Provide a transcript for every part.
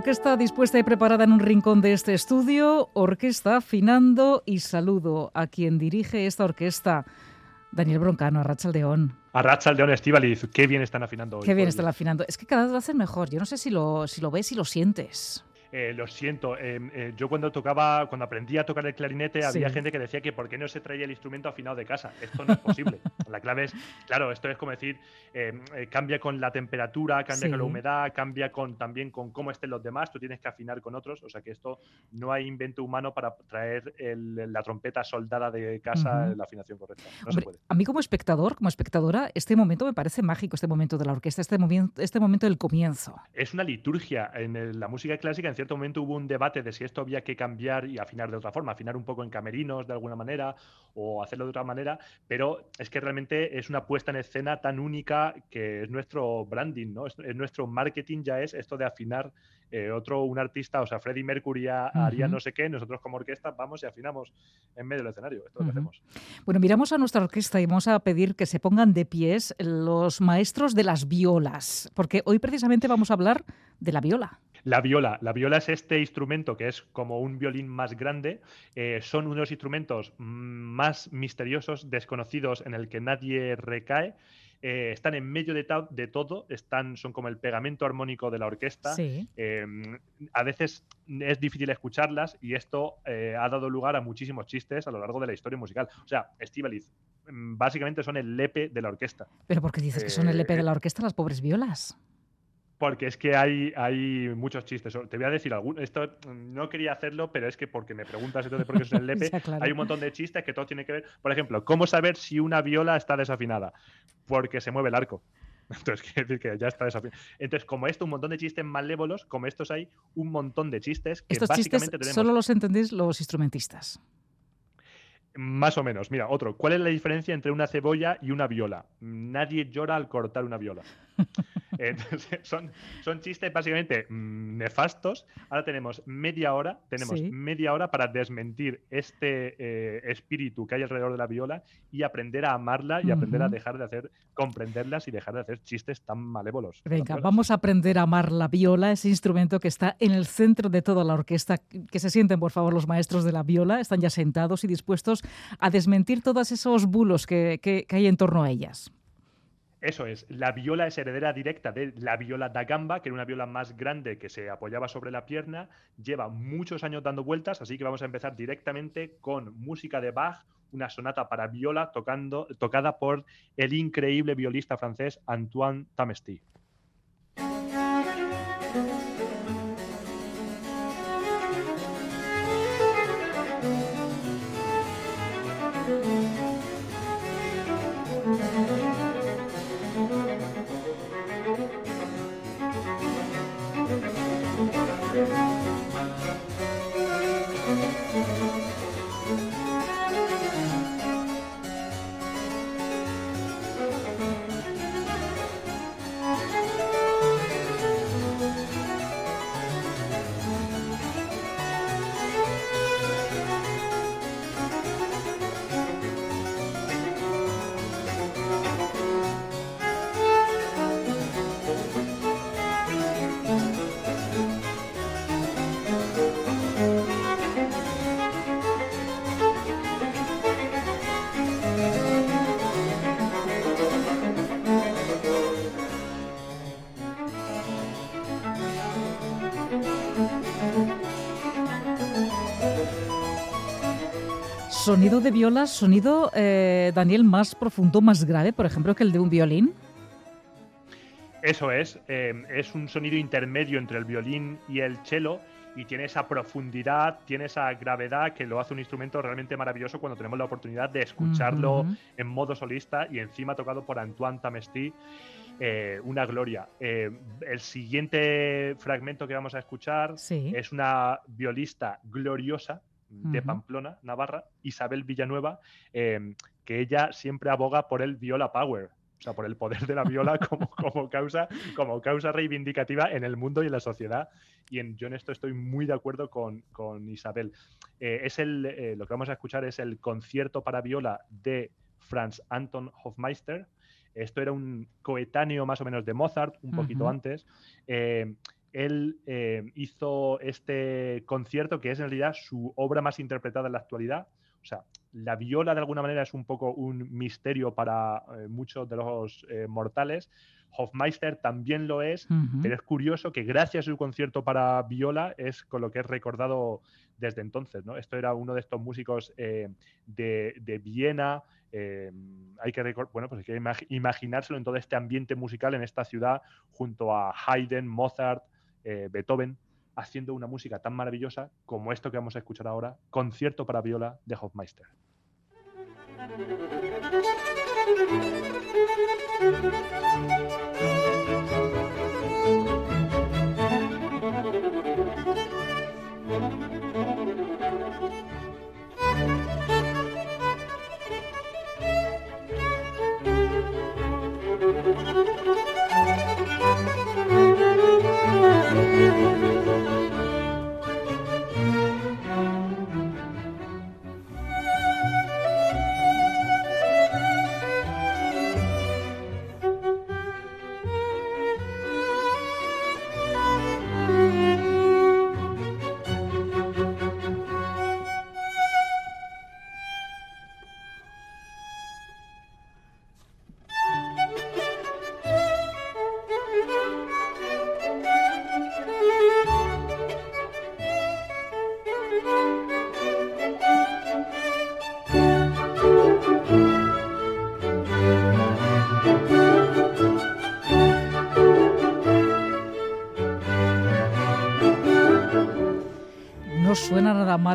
Orquesta dispuesta y preparada en un rincón de este estudio, orquesta afinando y saludo a quien dirige esta orquesta, Daniel Broncano, a Rachaldeón. A Rachaldeón Estivaliz, qué bien están afinando hoy. Qué bien están afinando. Es que cada vez lo hacen mejor. Yo no sé si lo, si lo ves y lo sientes. Eh, lo siento, eh, eh, yo cuando tocaba, cuando aprendí a tocar el clarinete, había gente que decía que por qué no se traía el instrumento afinado de casa. Esto no es posible. la clave es, claro, esto es como decir, cambia con la temperatura, cambia con la humedad, cambia con también con cómo estén los demás. Tú tienes que afinar con otros, o sea que esto no hay invento humano para traer la trompeta soldada de casa la afinación correcta. No se puede. A mí como espectador, como espectadora, este momento me parece mágico, este momento de la orquesta, este, momento, este momento del comienzo. Es una liturgia en la música clásica. En cierto momento hubo un debate de si esto había que cambiar y afinar de otra forma, afinar un poco en camerinos de alguna manera o hacerlo de otra manera, pero es que realmente es una puesta en escena tan única que es nuestro branding, ¿no? Es, nuestro marketing ya es esto de afinar eh, otro, un artista, o sea, Freddie Mercury haría no sé qué, nosotros como orquesta vamos y afinamos en medio del escenario. Esto es lo hacemos. Bueno, miramos a nuestra orquesta y vamos a pedir que se pongan de pies los maestros de las violas, porque hoy precisamente vamos a hablar de la viola. La viola. La viola es este instrumento que es como un violín más grande. Eh, son unos instrumentos más misteriosos, desconocidos, en el que nadie recae. Eh, están en medio de, de, todo, están, son como el pegamento armónico de la orquesta. Em, a veces es difícil escucharlas y esto eh, ha dado lugar a muchísimos chistes a lo largo de la historia musical. O sea, Estivaliz, mm, básicamente son el lepe de la orquesta. ¿Pero por qué dices que son el lepe de la orquesta las pobres violas? Porque es que hay, hay muchos chistes. Te voy a decir alguno. Esto no quería hacerlo, pero es que porque me preguntas entonces por qué es el lepe, hay un montón de chistes que todo tiene que ver. Por ejemplo, ¿cómo saber si una viola está desafinada? Porque se mueve el arco. Entonces, quiere decir que ya está desafinada. Entonces, como esto, un montón de chistes malévolos, como estos hay un montón de chistes que Estos básicamente chistes solo los entendéis los instrumentistas. Más o menos. Mira, otro. ¿Cuál es la diferencia entre una cebolla y una viola? Nadie llora al cortar una viola. son, son chistes básicamente mm, nefastos. Ahora tenemos media hora, tenemos media hora para desmentir este eh, espíritu que hay alrededor de la viola y aprender a amarla y aprender a dejar de hacer, comprenderlas y dejar de hacer chistes tan malévolos. Venga, vamos a aprender a amar la viola, ese instrumento que está en el centro de toda la orquesta. Que se sienten, por favor, los maestros de la viola, están ya sentados y dispuestos a desmentir todos esos bulos que hay en torno a ellas. Eso es, la viola es heredera directa de la viola da gamba, que era una viola más grande que se apoyaba sobre la pierna, lleva muchos años dando vueltas, así que vamos a empezar directamente con música de Bach, una sonata para viola tocando, tocada por el increíble violista francés Antoine Música Sonido de viola, sonido, eh, Daniel, más profundo, más grave, por ejemplo, que el de un violín. Eso es, eh, es un sonido intermedio entre el violín y el cello y tiene esa profundidad, tiene esa gravedad que lo hace un instrumento realmente maravilloso cuando tenemos la oportunidad de escucharlo en modo solista y encima tocado por Antoine Tamesti. Eh, una gloria. el siguiente fragmento que vamos a escuchar es una violista gloriosa de Pamplona, Navarra, Isabel Villanueva, em, que ella siempre aboga por el viola power, o sea, por el poder de la viola como, como, causa, como causa reivindicativa en el mundo y en la sociedad. Y en, yo en esto estoy muy de acuerdo con, con Isabel. Eh, es el, eh, lo que vamos a escuchar es el concierto para viola de Franz Anton Hofmeister. Esto era un coetáneo más o menos de Mozart, un poquito antes. Eh, él hizo este concierto que es en realidad su obra más interpretada en la actualidad. O sea, la viola de alguna manera es un poco un misterio para eh, muchos de los eh, mortales. Hofmeister también lo es, pero es curioso que gracias a su concierto para viola es con lo que es recordado desde entonces. ¿no? Esto era uno de estos músicos eh, de, Viena. hay que bueno, pues hay que imaginárselo en todo este ambiente musical en esta ciudad junto a Haydn, Mozart, Beethoven haciendo una música tan maravillosa como esto que vamos a escuchar ahora, concierto para viola de Hofmeister.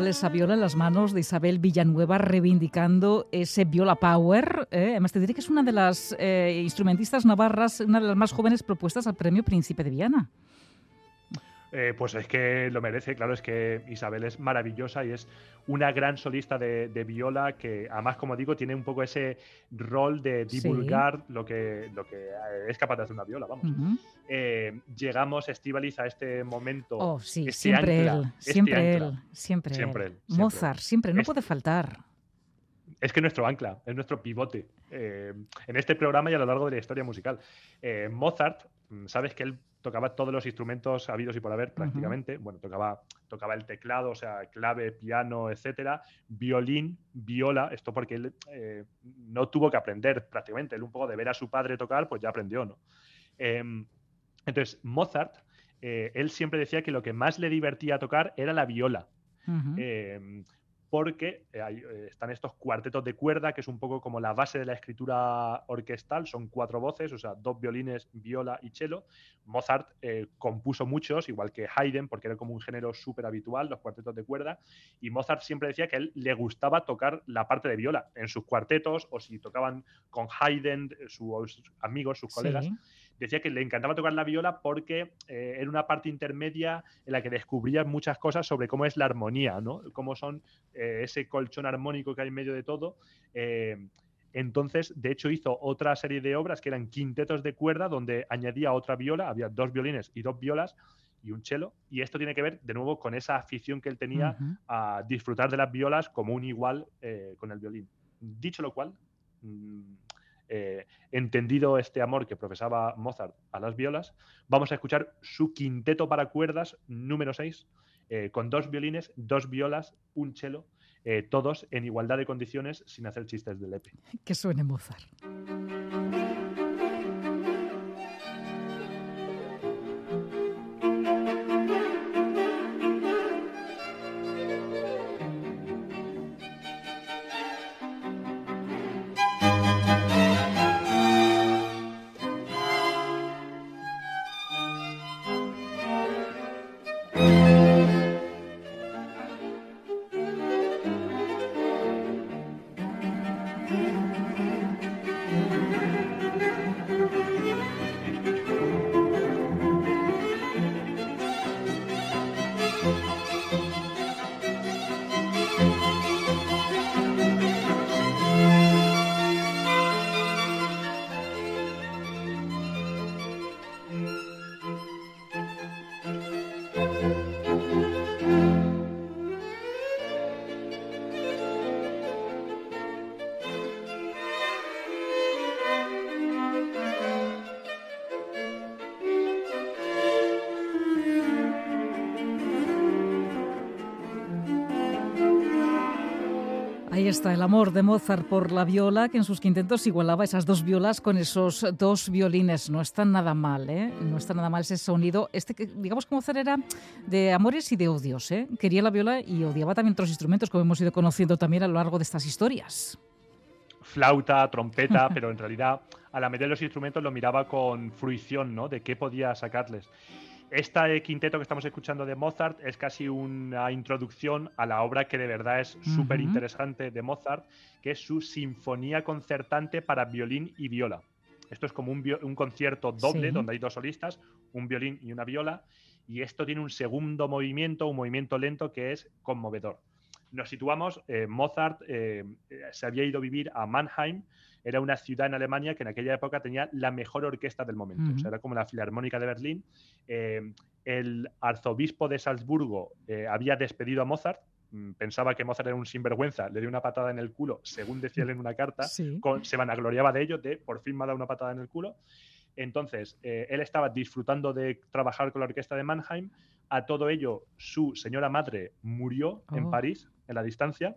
Mal esa viola en las manos de Isabel Villanueva reivindicando ese viola power. ¿eh? Además, te diré que es una de las eh, instrumentistas navarras, una de las más jóvenes propuestas al premio Príncipe de Viana. Eh, pues es que lo merece, claro, es que Isabel es maravillosa y es una gran solista de, viola que además, como digo, tiene un poco ese rol de divulgar lo, que, lo que es capaz de hacer una viola, vamos. Eh, llegamos, Estivaliz, a este momento. Oh, sí, este siempre, él, este siempre él, siempre, él, Mozart, siempre, no puede faltar. Es que nuestro ancla, es nuestro pivote eh, en este programa y a lo largo de la historia musical. Mozart, mm, sabes que él tocaba todos los instrumentos habidos y por haber prácticamente. Bueno, tocaba, tocaba el teclado, o sea, clave, piano, etcétera, violín, viola, esto porque él eh, no tuvo que aprender prácticamente, él un poco de ver a su padre tocar, pues ya aprendió, ¿no? Em, entonces, Mozart, eh, él siempre decía que lo que más le divertía tocar era la viola porque eh, eh, están estos cuartetos de cuerda, que es un poco como la base de la escritura orquestal, son cuatro voces, o sea, dos violines, viola y cello. Mozart eh, compuso muchos, igual que Haydn, porque era como un género súper habitual, los cuartetos de cuerda, y Mozart siempre decía que a él le gustaba tocar la parte de viola en sus cuartetos, o si tocaban con Haydn, sus amigos, sus colegas decía que le encantaba tocar la viola porque eh, era una parte intermedia en la que descubrías muchas cosas sobre cómo es la armonía, ¿no? Cómo son eh, ese colchón armónico que hay en medio de todo. Eh, entonces, de hecho, hizo otra serie de obras que eran quintetos de cuerda donde añadía otra viola, había dos violines y dos violas y un cello. Y esto tiene que ver, de nuevo, con esa afición que él tenía a disfrutar de las violas como un igual con el violín. Dicho lo cual, mm, eh, entendido este amor que profesaba Mozart a las violas, vamos a escuchar su quinteto para cuerdas número 6, eh, con dos violines, dos violas, un cello, eh, todos en igualdad de condiciones sin hacer chistes de lepe. Que suene Mozart. Ahí está el amor de Mozart por la viola, que en sus quintetos igualaba esas dos violas con esos dos violines. No está nada mal, ¿eh? No está nada mal ese sonido. Este, digamos que Mozart era de amores y de odios, ¿eh? Quería la viola y odiaba también otros instrumentos, como hemos ido conociendo también a lo largo de estas historias. Flauta, trompeta, pero en realidad a la de los instrumentos lo miraba con fruición, ¿no? De qué podía sacarles. Este quinteto que estamos escuchando de Mozart es casi una introducción a la obra que de verdad es súper interesante de Mozart, que es su Sinfonía Concertante para violín y viola. Esto es como un, concierto doble donde hay dos solistas, un violín y una viola, y esto tiene un segundo movimiento, un movimiento lento que es conmovedor. Nos situamos, eh, Mozart eh, se había ido a vivir a Mannheim, era una ciudad en Alemania que en aquella época tenía la mejor orquesta del momento. era como la Filarmónica de Berlín. Eh, el arzobispo de Salzburgo eh, había despedido a Mozart. Mm, pensaba que Mozart era un sinvergüenza, le dio una patada en el culo, según decía él en una carta. se vanagloriaba de ello, de por fin me ha dado una patada en el culo. Entonces, eh, él estaba disfrutando de trabajar con la orquesta de Mannheim. A todo ello, su señora madre murió en oh. París, en la distancia.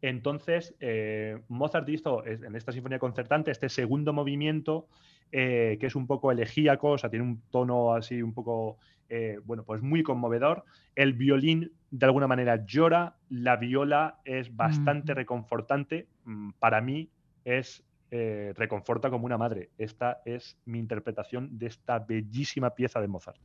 Entonces, eh, Mozart hizo en esta sinfonía concertante este segundo movimiento, eh, que es un poco elegíaco, o sea, tiene un tono así un poco, eh, bueno, pues muy conmovedor. El violín de alguna manera llora, la viola es bastante reconfortante. Mm, para mí es reconforta como una madre. Esta es mi interpretación de esta bellísima pieza de Mozart.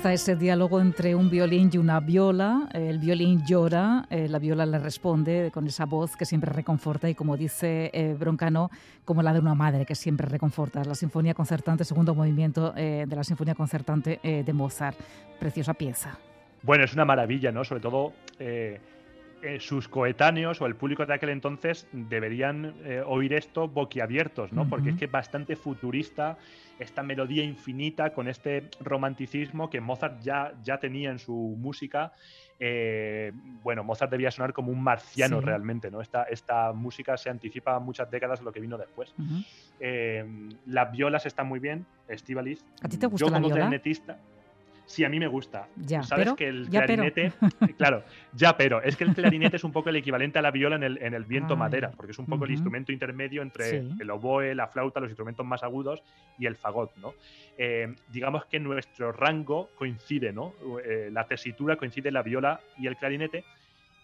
Está ese diálogo entre un violín y una viola. El violín llora, eh, la viola le responde con esa voz que siempre reconforta y como dice eh, Broncano, como la de una madre que siempre reconforta. La Sinfonía Concertante, segundo movimiento eh, de la Sinfonía Concertante de Mozart. Preciosa pieza. Bueno, es una maravilla, ¿no? Sobre todo sus coetáneos o el público de aquel entonces deberían oír esto boquiabiertos, ¿no? Porque es que es bastante futurista esta melodía infinita con este romanticismo que Mozart ya, ya tenía en su música. Eh, bueno, Mozart debía sonar como un marciano realmente, ¿no? Esta, esta música se anticipa muchas décadas a lo que vino después. Eh, las violas están muy bien, Estivaliz. ¿A ti te gusta Yo como la Sí, a mí me gusta. Ya, Sabes que el clarinete, claro, ya, pero es que el clarinete es un poco el equivalente a la viola en el, en el viento madera, porque es un poco el instrumento intermedio entre el oboe, la flauta, los instrumentos más agudos y el fagot, ¿no? Eh, digamos que nuestro rango coincide, ¿no? Eh, la tesitura coincide la viola y el clarinete.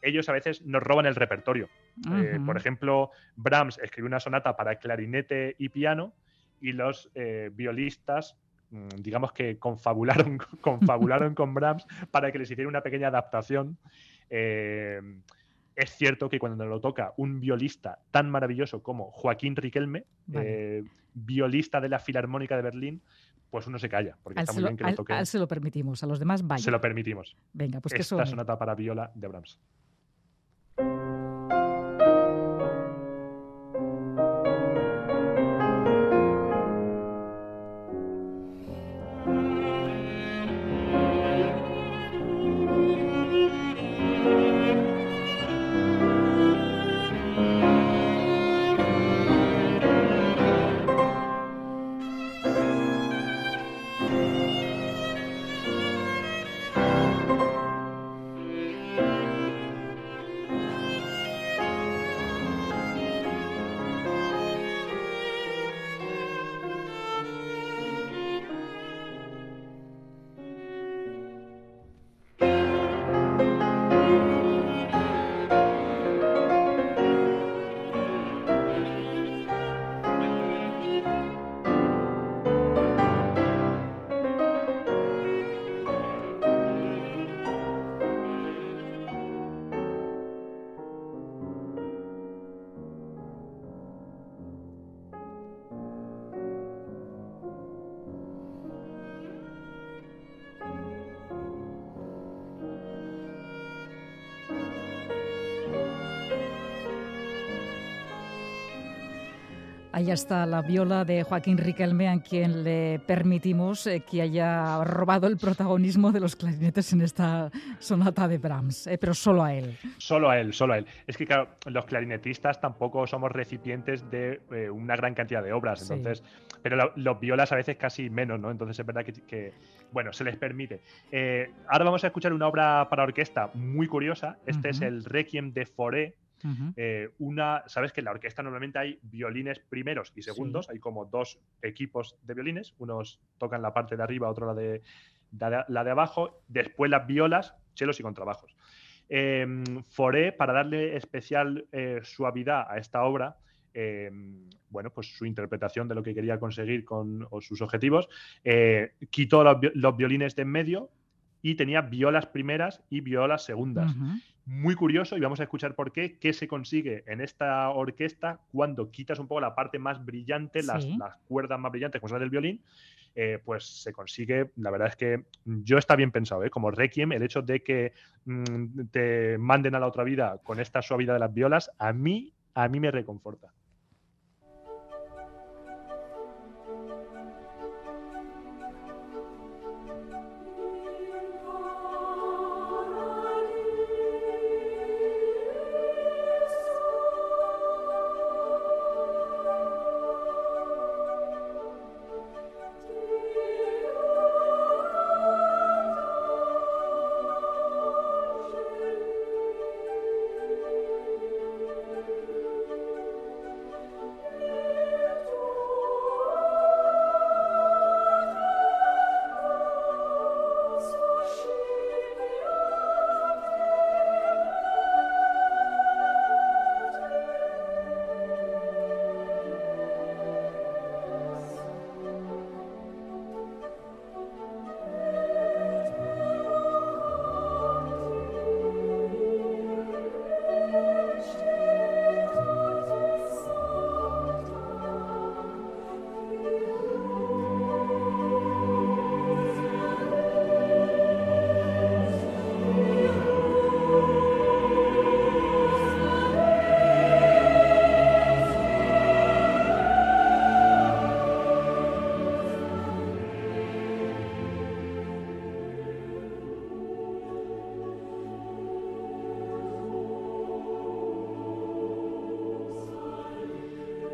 Ellos a veces nos roban el repertorio. Eh, por ejemplo, Brahms escribió una sonata para clarinete y piano y los violistas digamos que confabularon, confabularon con Brahms para que les hiciera una pequeña adaptación. Eh, es cierto que cuando lo toca un violista tan maravilloso como Joaquín Riquelme, eh, violista de la Filarmónica de Berlín, pues uno se calla, porque está muy bien que lo toque. se lo permitimos, a los demás vaya. Se lo permitimos. Venga, pues que Esta sonata para viola de Brahms. Ahí está la viola de Joaquín Riquelme, a quien le permitimos eh, que haya robado el protagonismo de los clarinetes en esta sonata de Brahms, eh, pero solo a él. Solo a él, solo a él. Es que, claro, los clarinetistas tampoco somos recipientes de eh, una gran cantidad de obras, entonces, pero los violas a veces casi menos, ¿no? Entonces es verdad que, bueno, se les permite. ahora vamos a escuchar una obra para orquesta muy curiosa. Este es el Requiem de Foré eh, una, sabes que en la orquesta normalmente hay violines primeros y segundos, hay como dos equipos de violines, unos tocan la parte de arriba, otro la de, la de abajo, después las violas, chelos y contrabajos. Em, Foré, para darle especial eh, suavidad a esta obra, em, bueno, pues su interpretación de lo que quería conseguir con sus objetivos, eh, quitó los, violines de en medio y tenía violas primeras y violas segundas muy curioso y vamos a escuchar por qué, qué se consigue en esta orquesta cuando quitas un poco la parte más brillante, las, cuerdas más brillantes, como es del violín, eh, pues se consigue, la verdad es que yo está bien pensado, ¿eh? como Requiem, el hecho de que mm, te manden a la otra vida con esta suavidad de las violas, a mí, a mí me reconforta.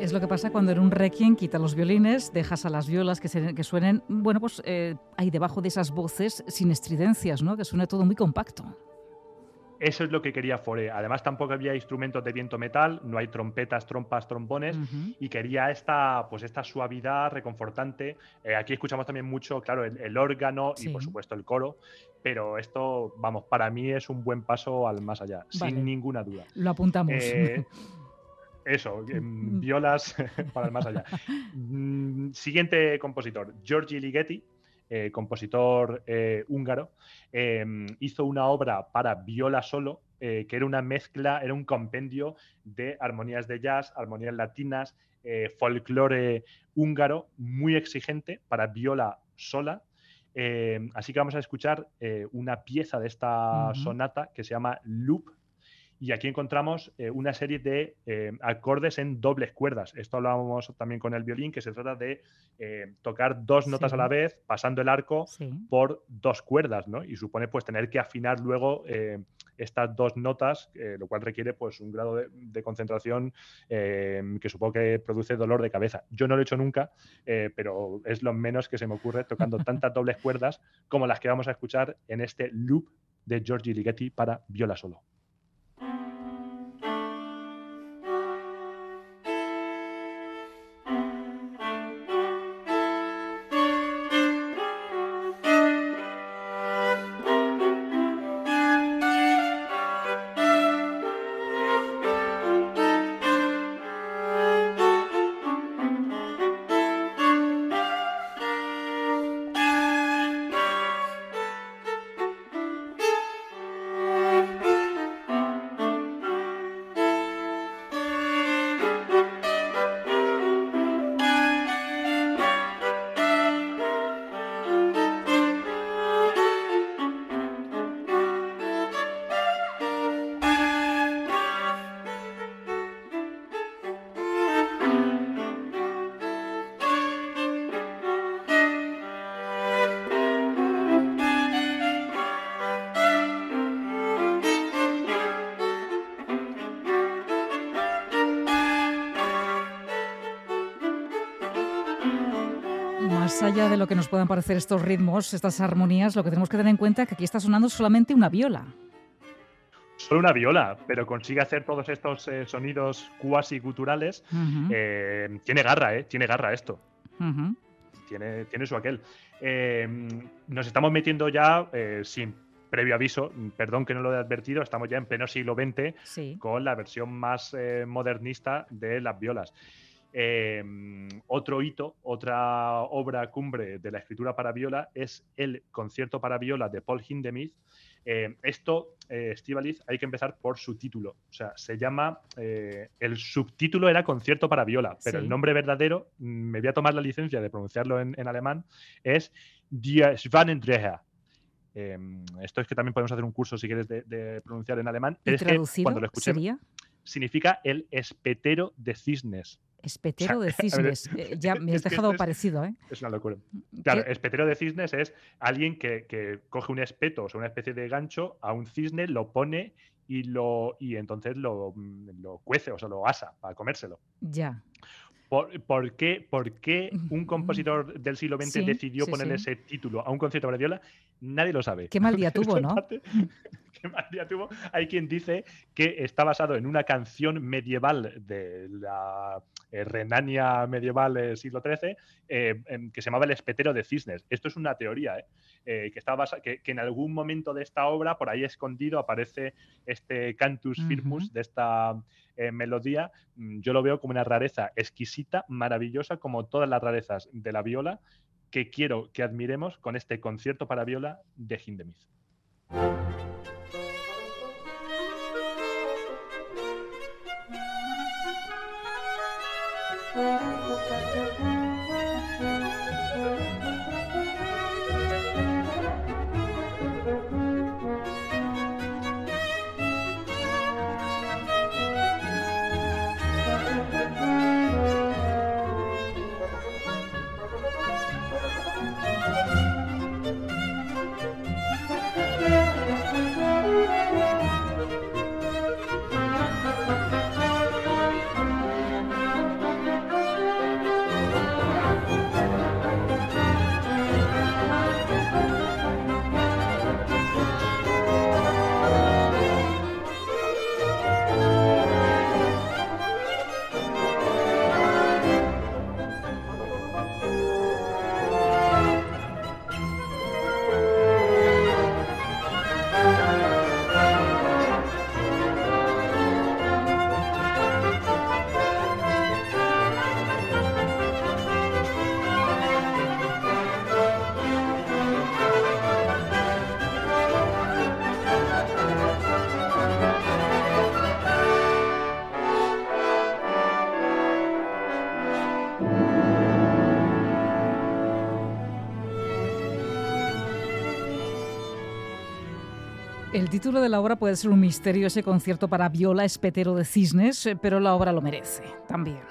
Es lo que pasa cuando en un requiem quitas los violines, dejas a las violas que, que suenen, bueno, pues eh, ahí debajo de esas voces sin estridencias, ¿no? Que suene todo muy compacto. Eso es lo que quería Fore. Además, tampoco había instrumentos de viento metal, no hay trompetas, trompas, trombones, y quería esta, pues esta suavidad reconfortante. Eh, aquí escuchamos también mucho, claro, el, órgano y por supuesto el coro, pero esto, vamos, para mí es un buen paso al más allá, sin ninguna duda. Lo apuntamos. Eh, Eso, violas para el más allá. Mm, siguiente compositor, Giorgi Ligeti, eh, compositor eh, húngaro, em, hizo una obra para viola solo, eh, que era una mezcla, era un compendio de armonías de jazz, armonías latinas, folclore húngaro, muy exigente para viola sola. Em, así que vamos a escuchar una pieza de esta sonata que se llama Loop y aquí encontramos eh, una serie de eh, acordes en dobles cuerdas. Esto hablábamos también con el violín, que se trata de eh, tocar dos notas a la vez, pasando el arco por dos cuerdas, ¿no? Y supone pues tener que afinar luego estas dos notas, lo cual requiere pues un grado de, concentración que supongo que produce dolor de cabeza. Yo no lo he hecho nunca, pero es lo menos que se me ocurre tocando tantas dobles cuerdas como las que vamos a escuchar en este loop de Giorgi Ligeti para viola solo. Allá de lo que nos puedan parecer estos ritmos, estas armonías, lo que tenemos que tener en cuenta es que aquí está sonando solamente una viola. Solo una viola, pero consigue hacer todos estos eh, sonidos cuasi guturales. Eh, tiene garra, ¿eh? Tiene garra esto. tiene, tiene su aquel. Eh, nos estamos metiendo ya sin previo aviso, perdón que no lo he advertido, estamos ya en pleno siglo XX con la versión más modernista de las violas. Em, otro hito, otra obra cumbre de la escritura para viola es el concierto para viola de Paul Hindemith. Eh, esto, eh, hay que empezar por su título. O sea, se llama. Eh, el subtítulo era concierto para viola, pero el nombre verdadero, mm, me voy a tomar la licencia de pronunciarlo en, alemán, es Die Schwanendreher. Em, esto es que también podemos hacer un curso si quieres de, pronunciar en alemán. es que cuando lo escuché, significa el espetero de cisnes. Espetero de cisnes. Eh, ya me has dejado parecido, ¿eh? Es una locura. Mm, claro, espetero de cisnes es alguien que, coge un espeto, o sea, una especie de gancho a un cisne, lo pone y lo y entonces lo, mm, lo cuece, o sea, lo asa para comérselo. Ya. ¿Por, qué, ¿Por, qué, un compositor del siglo XX decidió ponerle ese título a un concierto de viola? Nadie lo sabe. Qué mal día tuvo, ¿no? qué mal día tuvo. Hay quien dice que está basado en una canción medieval de la eh, Renania medieval del siglo XIII eh, que se llamaba El espetero de cisnes. Esto es una teoría, ¿eh? que, está que, en algún momento de esta obra, por ahí escondido, aparece este cantus firmus de esta melodía. Mm, yo lo veo como una rareza exquisita, maravillosa, como todas las rarezas de la viola que quiero que admiremos con este concierto para viola de Hindemith. Música El título de la obra puede ser un misterio, ese concierto para viola espetero de cisnes, eh, pero la obra lo merece también.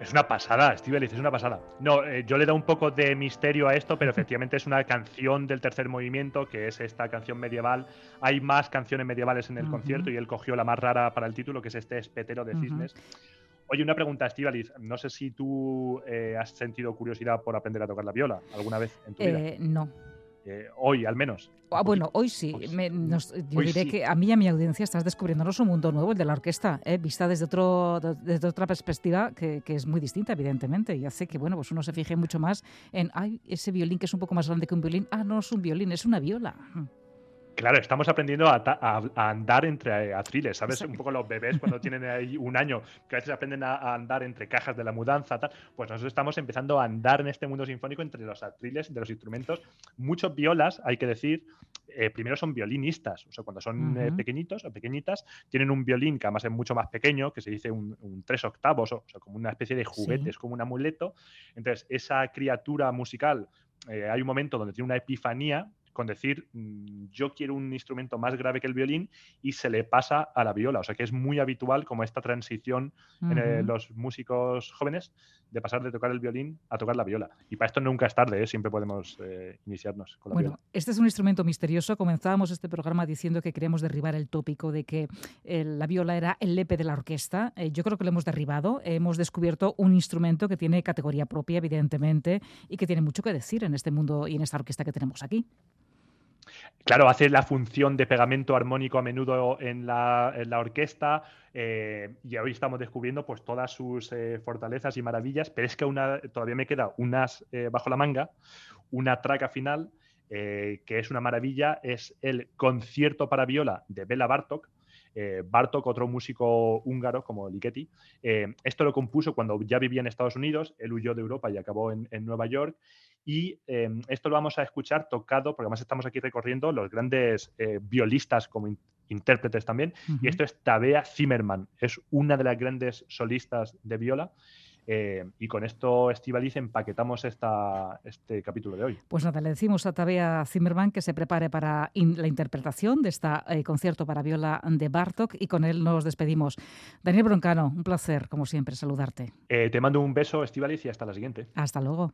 Es una pasada, Steve es una pasada. No, eh, yo le da un poco de misterio a esto, pero efectivamente es una canción del tercer movimiento, que es esta canción medieval. Hay más canciones medievales en el concierto y él cogió la más rara para el título, que es este espetero de cisnes. Oye, una pregunta, Estivaliz. No sé si tú eh, has sentido curiosidad por aprender a tocar la viola alguna vez en tu vida. No. Eh, hoy al menos. Ah, bueno, hoy sí. yo diré que a mí y a mi audiencia estás descubriéndonos un mundo nuevo, el de la orquesta, ¿eh? vista desde, otro, desde otra perspectiva que, que, es muy distinta, evidentemente, y hace que bueno, pues uno se fije mucho más en Ay, ese violín que es un poco más grande que un violín. Ah, no es un violín, es una viola. Claro, estamos aprendiendo a, andar entre atriles, ¿sabes? Un poco los bebés cuando tienen ahí un año, que a veces aprenden a, andar entre cajas de la mudanza, tal. Pues nosotros estamos empezando a andar en este mundo sinfónico entre los atriles de los instrumentos. Muchos violas, hay que decir, eh, primero son violinistas, o sea, cuando son eh, pequeñitos o pequeñitas, tienen un violín que además es mucho más pequeño, que se dice un, tres octavos, o, sea, como una especie de juguete, es como un amuleto. Entonces, esa criatura musical, eh, hay un momento donde tiene una epifanía con decir mm, yo quiero un instrumento más grave que el violín y se le pasa a la viola. O sea que es muy habitual como esta transición en eh, los músicos jóvenes de pasar de tocar el violín a tocar la viola. Y para esto nunca es tarde, ¿eh? siempre podemos eh, iniciarnos con la bueno, viola. Este es un instrumento misterioso. Comenzábamos este programa diciendo que queríamos derribar el tópico de que la viola era el lepe de la orquesta. yo creo que lo hemos derribado. Hemos descubierto un instrumento que tiene categoría propia, evidentemente, y que tiene mucho que decir en este mundo y en esta orquesta que tenemos aquí. Claro, hace la función de pegamento armónico a menudo en la, orquesta eh, y hoy estamos descubriendo pues todas sus eh, fortalezas y maravillas, pero es que una, todavía me queda unas eh, bajo la manga, una traca final que es una maravilla, es el concierto para viola de Bela Bartok, Bartok, otro músico húngaro como Ligeti. esto lo compuso cuando ya vivía en Estados Unidos, él huyó de Europa y acabó en, en Nueva York y em, esto lo vamos a escuchar tocado, porque además estamos aquí recorriendo los grandes eh, violistas como intérpretes también. Y esto es Tabea Zimmerman, es una de las grandes solistas de viola. Eh, y con esto, Estivaliz, empaquetamos esta, este capítulo de hoy. Pues nada, le decimos a Tabea Zimmerman que se prepare para la interpretación de este concierto para viola de Bartok y con él nos despedimos. Daniel Broncano, un placer, como siempre, saludarte. te mando un beso, Estivaliz, y hasta la siguiente. Hasta luego.